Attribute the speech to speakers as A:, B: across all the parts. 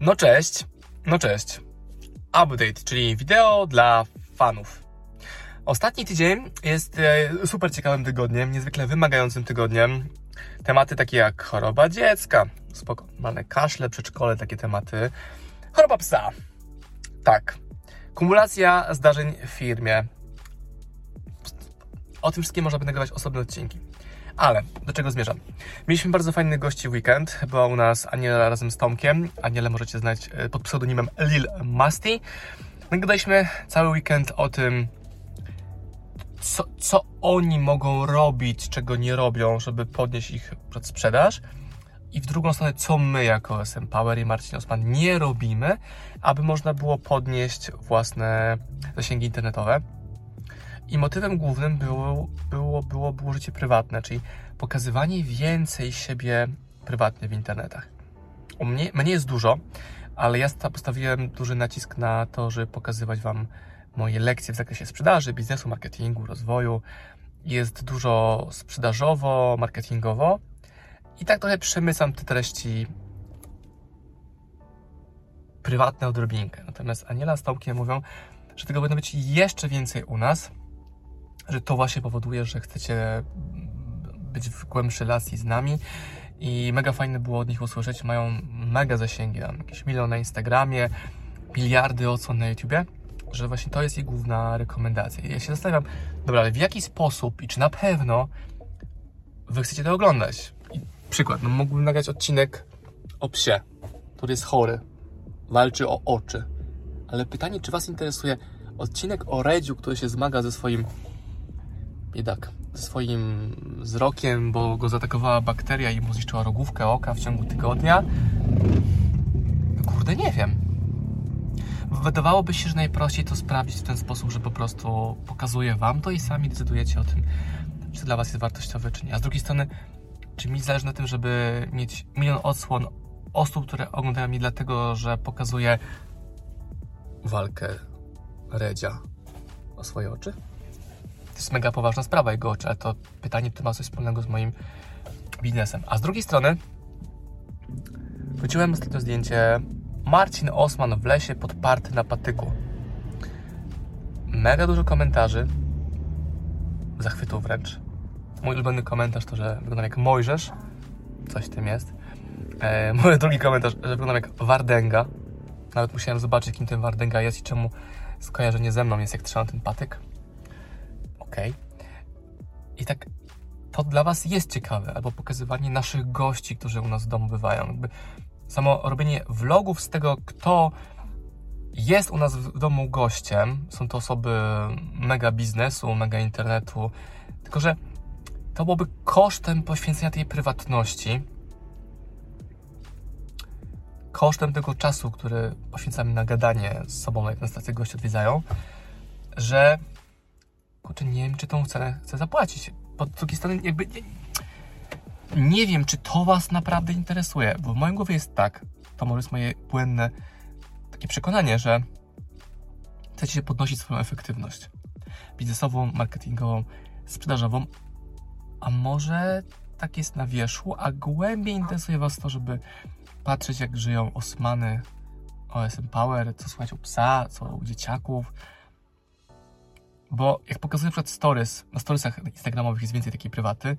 A: No cześć, no cześć. Update, czyli wideo dla fanów. Ostatni tydzień jest e, super ciekawym tygodniem, niezwykle wymagającym tygodniem. Tematy takie jak choroba dziecka, spoko, mamy kaszle, przedszkole, takie tematy. Choroba psa. Tak. Kumulacja zdarzeń w firmie. O tym wszystkim można by nagrywać osobne odcinki. Ale do czego zmierzam? Mieliśmy bardzo fajnych gości w weekend. Była u nas Aniela razem z Tomkiem. Anielę możecie znać e, pod pseudonimem Lil Musty. Nagadaliśmy cały weekend o tym, co, co oni mogą robić, czego nie robią, żeby podnieść ich sprzedaż. I w drugą stronę, co my jako SM Power i Marcin Osman nie robimy, aby można było podnieść własne zasięgi internetowe. I motywem głównym było, było, było, było życie prywatne, czyli pokazywanie więcej siebie prywatnie w internetach. U mnie, mnie jest dużo, ale ja postawiłem duży nacisk na to, żeby pokazywać Wam moje lekcje w zakresie sprzedaży, biznesu, marketingu, rozwoju. Jest dużo sprzedażowo, marketingowo i tak trochę przemysam te treści prywatne odrobinkę. Natomiast Aniela z Tomkiem mówią, że tego będą być jeszcze więcej u nas, że to właśnie powoduje, że chcecie być w głębszej relacji z nami i mega fajne było od nich usłyszeć, mają mega zasięgi, tam jakieś miliony na Instagramie, miliardy odsłon na YouTubie, że właśnie to jest ich główna rekomendacja. I ja się zastanawiam, dobra, ale w jaki sposób i czy na pewno wy chcecie to oglądać? I przykład, no mógłbym nagrać odcinek o psie, który jest chory, walczy o oczy, ale pytanie, czy was interesuje odcinek o Redziu, który się zmaga ze swoim biedak swoim wzrokiem, bo go zaatakowała bakteria i mu zniszczyła rogówkę oka w ciągu tygodnia? Kurde, nie wiem. Wydawałoby się, że najprościej to sprawdzić w ten sposób, że po prostu pokazuję Wam to i sami decydujecie o tym, czy dla Was jest wartościowe, czy nie. A z drugiej strony, czy mi zależy na tym, żeby mieć milion odsłon osób, które oglądają mnie dlatego, że pokazuję walkę Redzia o swoje oczy? To jest mega poważna sprawa jego oczy, ale to pytanie, czy ma coś wspólnego z moim biznesem. A z drugiej strony wróciłem ostatnio zdjęcie Marcin Osman w lesie podparty na patyku. Mega dużo komentarzy, zachwytów wręcz. Mój ulubiony komentarz to, że wyglądam jak Mojżesz, coś tym jest. E, mój drugi komentarz, że wyglądam jak Wardęga. Nawet musiałem zobaczyć, kim ten Wardęga jest i czemu skojarzenie ze mną jest, jak trzymam ten patyk ok. I tak to dla Was jest ciekawe, albo pokazywanie naszych gości, którzy u nas w domu bywają. Jakby samo robienie vlogów z tego, kto jest u nas w domu gościem, są to osoby mega biznesu, mega internetu, tylko że to byłoby kosztem poświęcenia tej prywatności, kosztem tego czasu, który poświęcamy na gadanie z sobą, jak nas tacy goście odwiedzają, że kurczę, nie wiem, czy tą cenę chcę zapłacić. Po drugiej stronie jakby nie, nie wiem, czy to Was naprawdę interesuje, bo w moim głowie jest tak, to może jest moje błędne takie przekonanie, że chcecie się podnosić swoją efektywność biznesową, marketingową, sprzedażową, a może tak jest na wierzchu, a głębiej interesuje Was to, żeby patrzeć, jak żyją Osmany, OSM Power, co słuchać u psa, co u dzieciaków, bo jak pokazuję przykład stories, na storiesach instagramowych jest więcej takiej prywaty,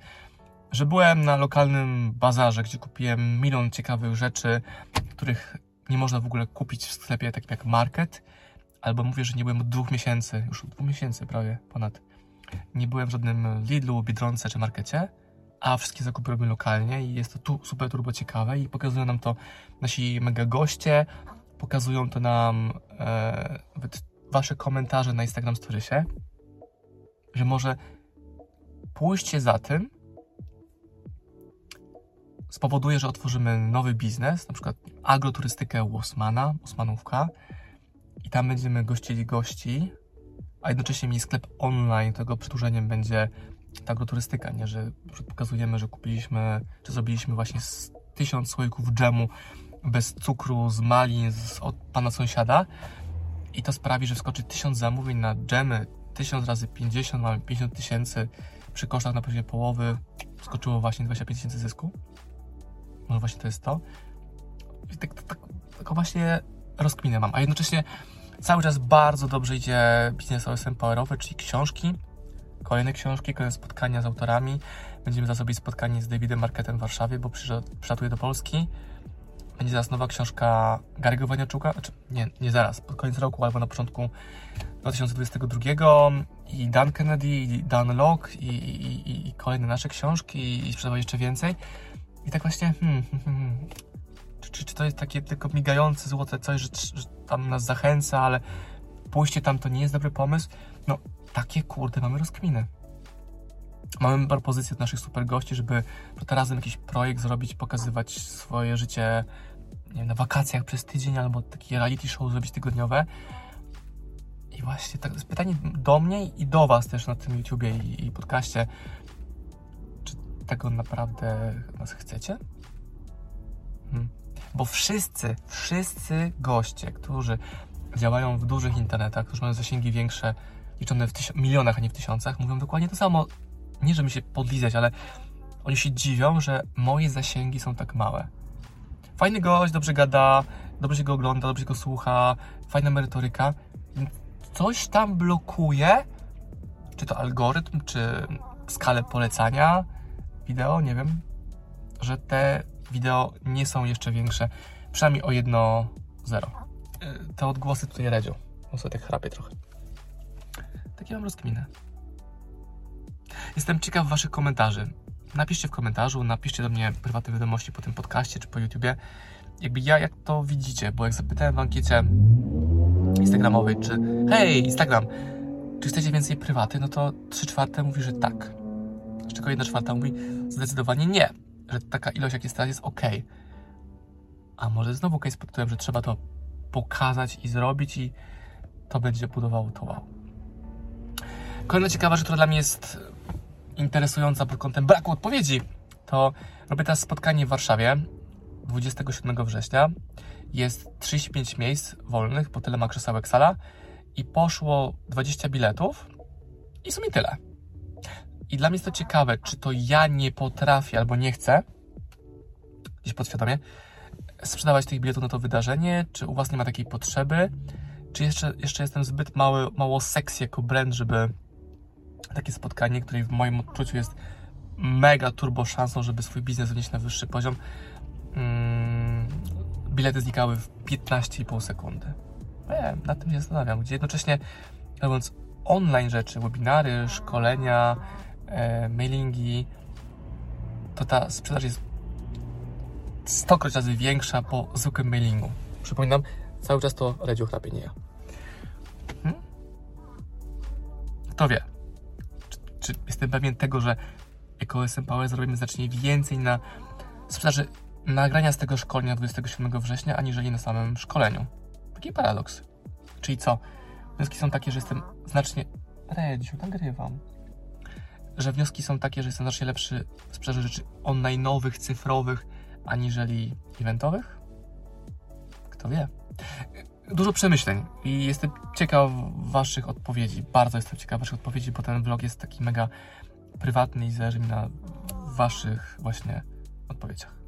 A: że byłem na lokalnym bazarze, gdzie kupiłem milion ciekawych rzeczy, których nie można w ogóle kupić w sklepie takim jak market, albo mówię, że nie byłem od dwóch miesięcy, już od dwóch miesięcy prawie, ponad. Nie byłem w żadnym Lidlu, Biedronce czy markecie, a wszystkie zakupy robię lokalnie i jest to tu super turbo ciekawe i pokazują nam to nasi mega goście, pokazują to nam e, wasze komentarze na Instagram Storiesie, że może pójście za tym spowoduje, że otworzymy nowy biznes, na przykład agroturystykę u Osmana, Osmanówka i tam będziemy gościli gości, a jednocześnie mieli sklep online, tego przedłużeniem będzie ta agroturystyka, nie? że pokazujemy, że kupiliśmy, czy zrobiliśmy właśnie tysiąc słoików dżemu bez cukru, z malin, z, od pana sąsiada, i to sprawi, że wskoczy 1000 zamówień na dżemy, 1000 razy 50, mamy 50 tysięcy przy kosztach na poziomie połowy, skoczyło właśnie 25 tysięcy zysku. Może właśnie to jest to. I tak, tak, tak taką właśnie rozkminę mam, a jednocześnie cały czas bardzo dobrze idzie biznes OSM Powerowy, czyli książki, kolejne książki, kolejne spotkania z autorami. Będziemy zaraz robić spotkanie z Davidem Marketem w Warszawie, bo przylatuje do Polski. Będzie zaraz nowa książka Gary'ego Waniaczuka, znaczy nie, nie zaraz, pod koniec roku albo na początku 2022 i Dan Kennedy, i Dan Locke i, i, i, i kolejne nasze książki i, sprzedawać jeszcze więcej. I tak właśnie, hmm, hmm, hmm. Czy, czy to jest takie tylko migające złote coś, że, że tam nas zachęca, ale pójście tam to nie jest dobry pomysł? No, takie kurde mamy rozkminy. Mamy propozycję od naszych super gości, żeby razem jakiś projekt zrobić, pokazywać swoje życie wiem, na wakacjach przez tydzień albo takie reality show zrobić tygodniowe. I właśnie tak, jest pytanie do mnie i do Was też na tym YouTubie i, i podcaście. Czy tego naprawdę nas chcecie? Hmm. Bo wszyscy, wszyscy goście, którzy działają w dużych internetach, którzy mają zasięgi większe, liczone w milionach, a nie w tysiącach, mówią dokładnie to samo. Nie, żeby się podlizać, ale oni się dziwią, że moje zasięgi są tak małe. Fajny gość, dobrze gada, dobrze się go ogląda, dobrze się go słucha, fajna merytoryka. Coś tam blokuje, czy to algorytm, czy skalę polecania wideo, nie wiem, że te wideo nie są jeszcze większe, przynajmniej o 1-0. E, te odgłosy tutaj redzią. On sobie tak chrapie trochę. Takie mam rozkminę. Jestem ciekaw Waszych komentarzy. Napiszcie w komentarzu, napiszcie do mnie prywatne wiadomości po tym podcaście czy po YouTubie. Jakby ja, jak to widzicie, bo jak zapytałem w ankiecie instagramowej, czy hej, Instagram, czy chcecie więcej prywaty, no to 3 czwarte mówi, że tak. Z czego 1 czwarta mówi zdecydowanie nie, że taka ilość jak jest teraz jest ok. A może znowu case pod tytułem, że trzeba to pokazać i zrobić i to będzie budowało to wow. Kolejna ciekawa rzecz, która dla mnie jest interesująca pod kątem braku odpowiedzi, to robię teraz spotkanie w Warszawie 27 września. Jest 35 miejsc wolnych po tyle krzesełek sala i poszło 20 biletów i w sumie tyle. I dla mnie jest to ciekawe, czy to ja nie potrafię albo nie chcę, gdzieś podświadomie, sprzedawać tych biletów na to wydarzenie, czy u Was nie ma takiej potrzeby, czy jeszcze, jeszcze jestem zbyt mały, mało sexy jako brand, żeby takie spotkanie, które w moim odczuciu jest mega turbo szansą, żeby swój biznes wnieść na wyższy poziom. Mm, bilety znikały w 15,5 sekundy. Nie, nad tym się zastanawiam, gdzie jednocześnie robiąc online rzeczy, webinary, szkolenia, e, mailingi, to ta sprzedaż jest 100 razy większa po zwykłym mailingu. Przypominam, cały czas to radio chrapie, nie ja. Hmm? Kto wie? Jestem pewien tego, że jako SM Power zrobimy znacznie więcej na sprzedaży nagrania z tego szkolenia 27 września, aniżeli na samym szkoleniu. Taki paradoks. Czyli co? Wnioski są takie, że jestem znacznie... Redziu, nagrywam. Że wnioski są takie, że jestem znacznie lepszy w sprzedaży rzeczy online'owych, cyfrowych, aniżeli eventowych? Kto wie? Dużo przemyśleń i jestem ciekaw Waszych odpowiedzi. Bardzo jestem ciekaw Waszych odpowiedzi, bo ten vlog jest taki mega prywatny i zależy mi na Waszych właśnie odpowiedziach.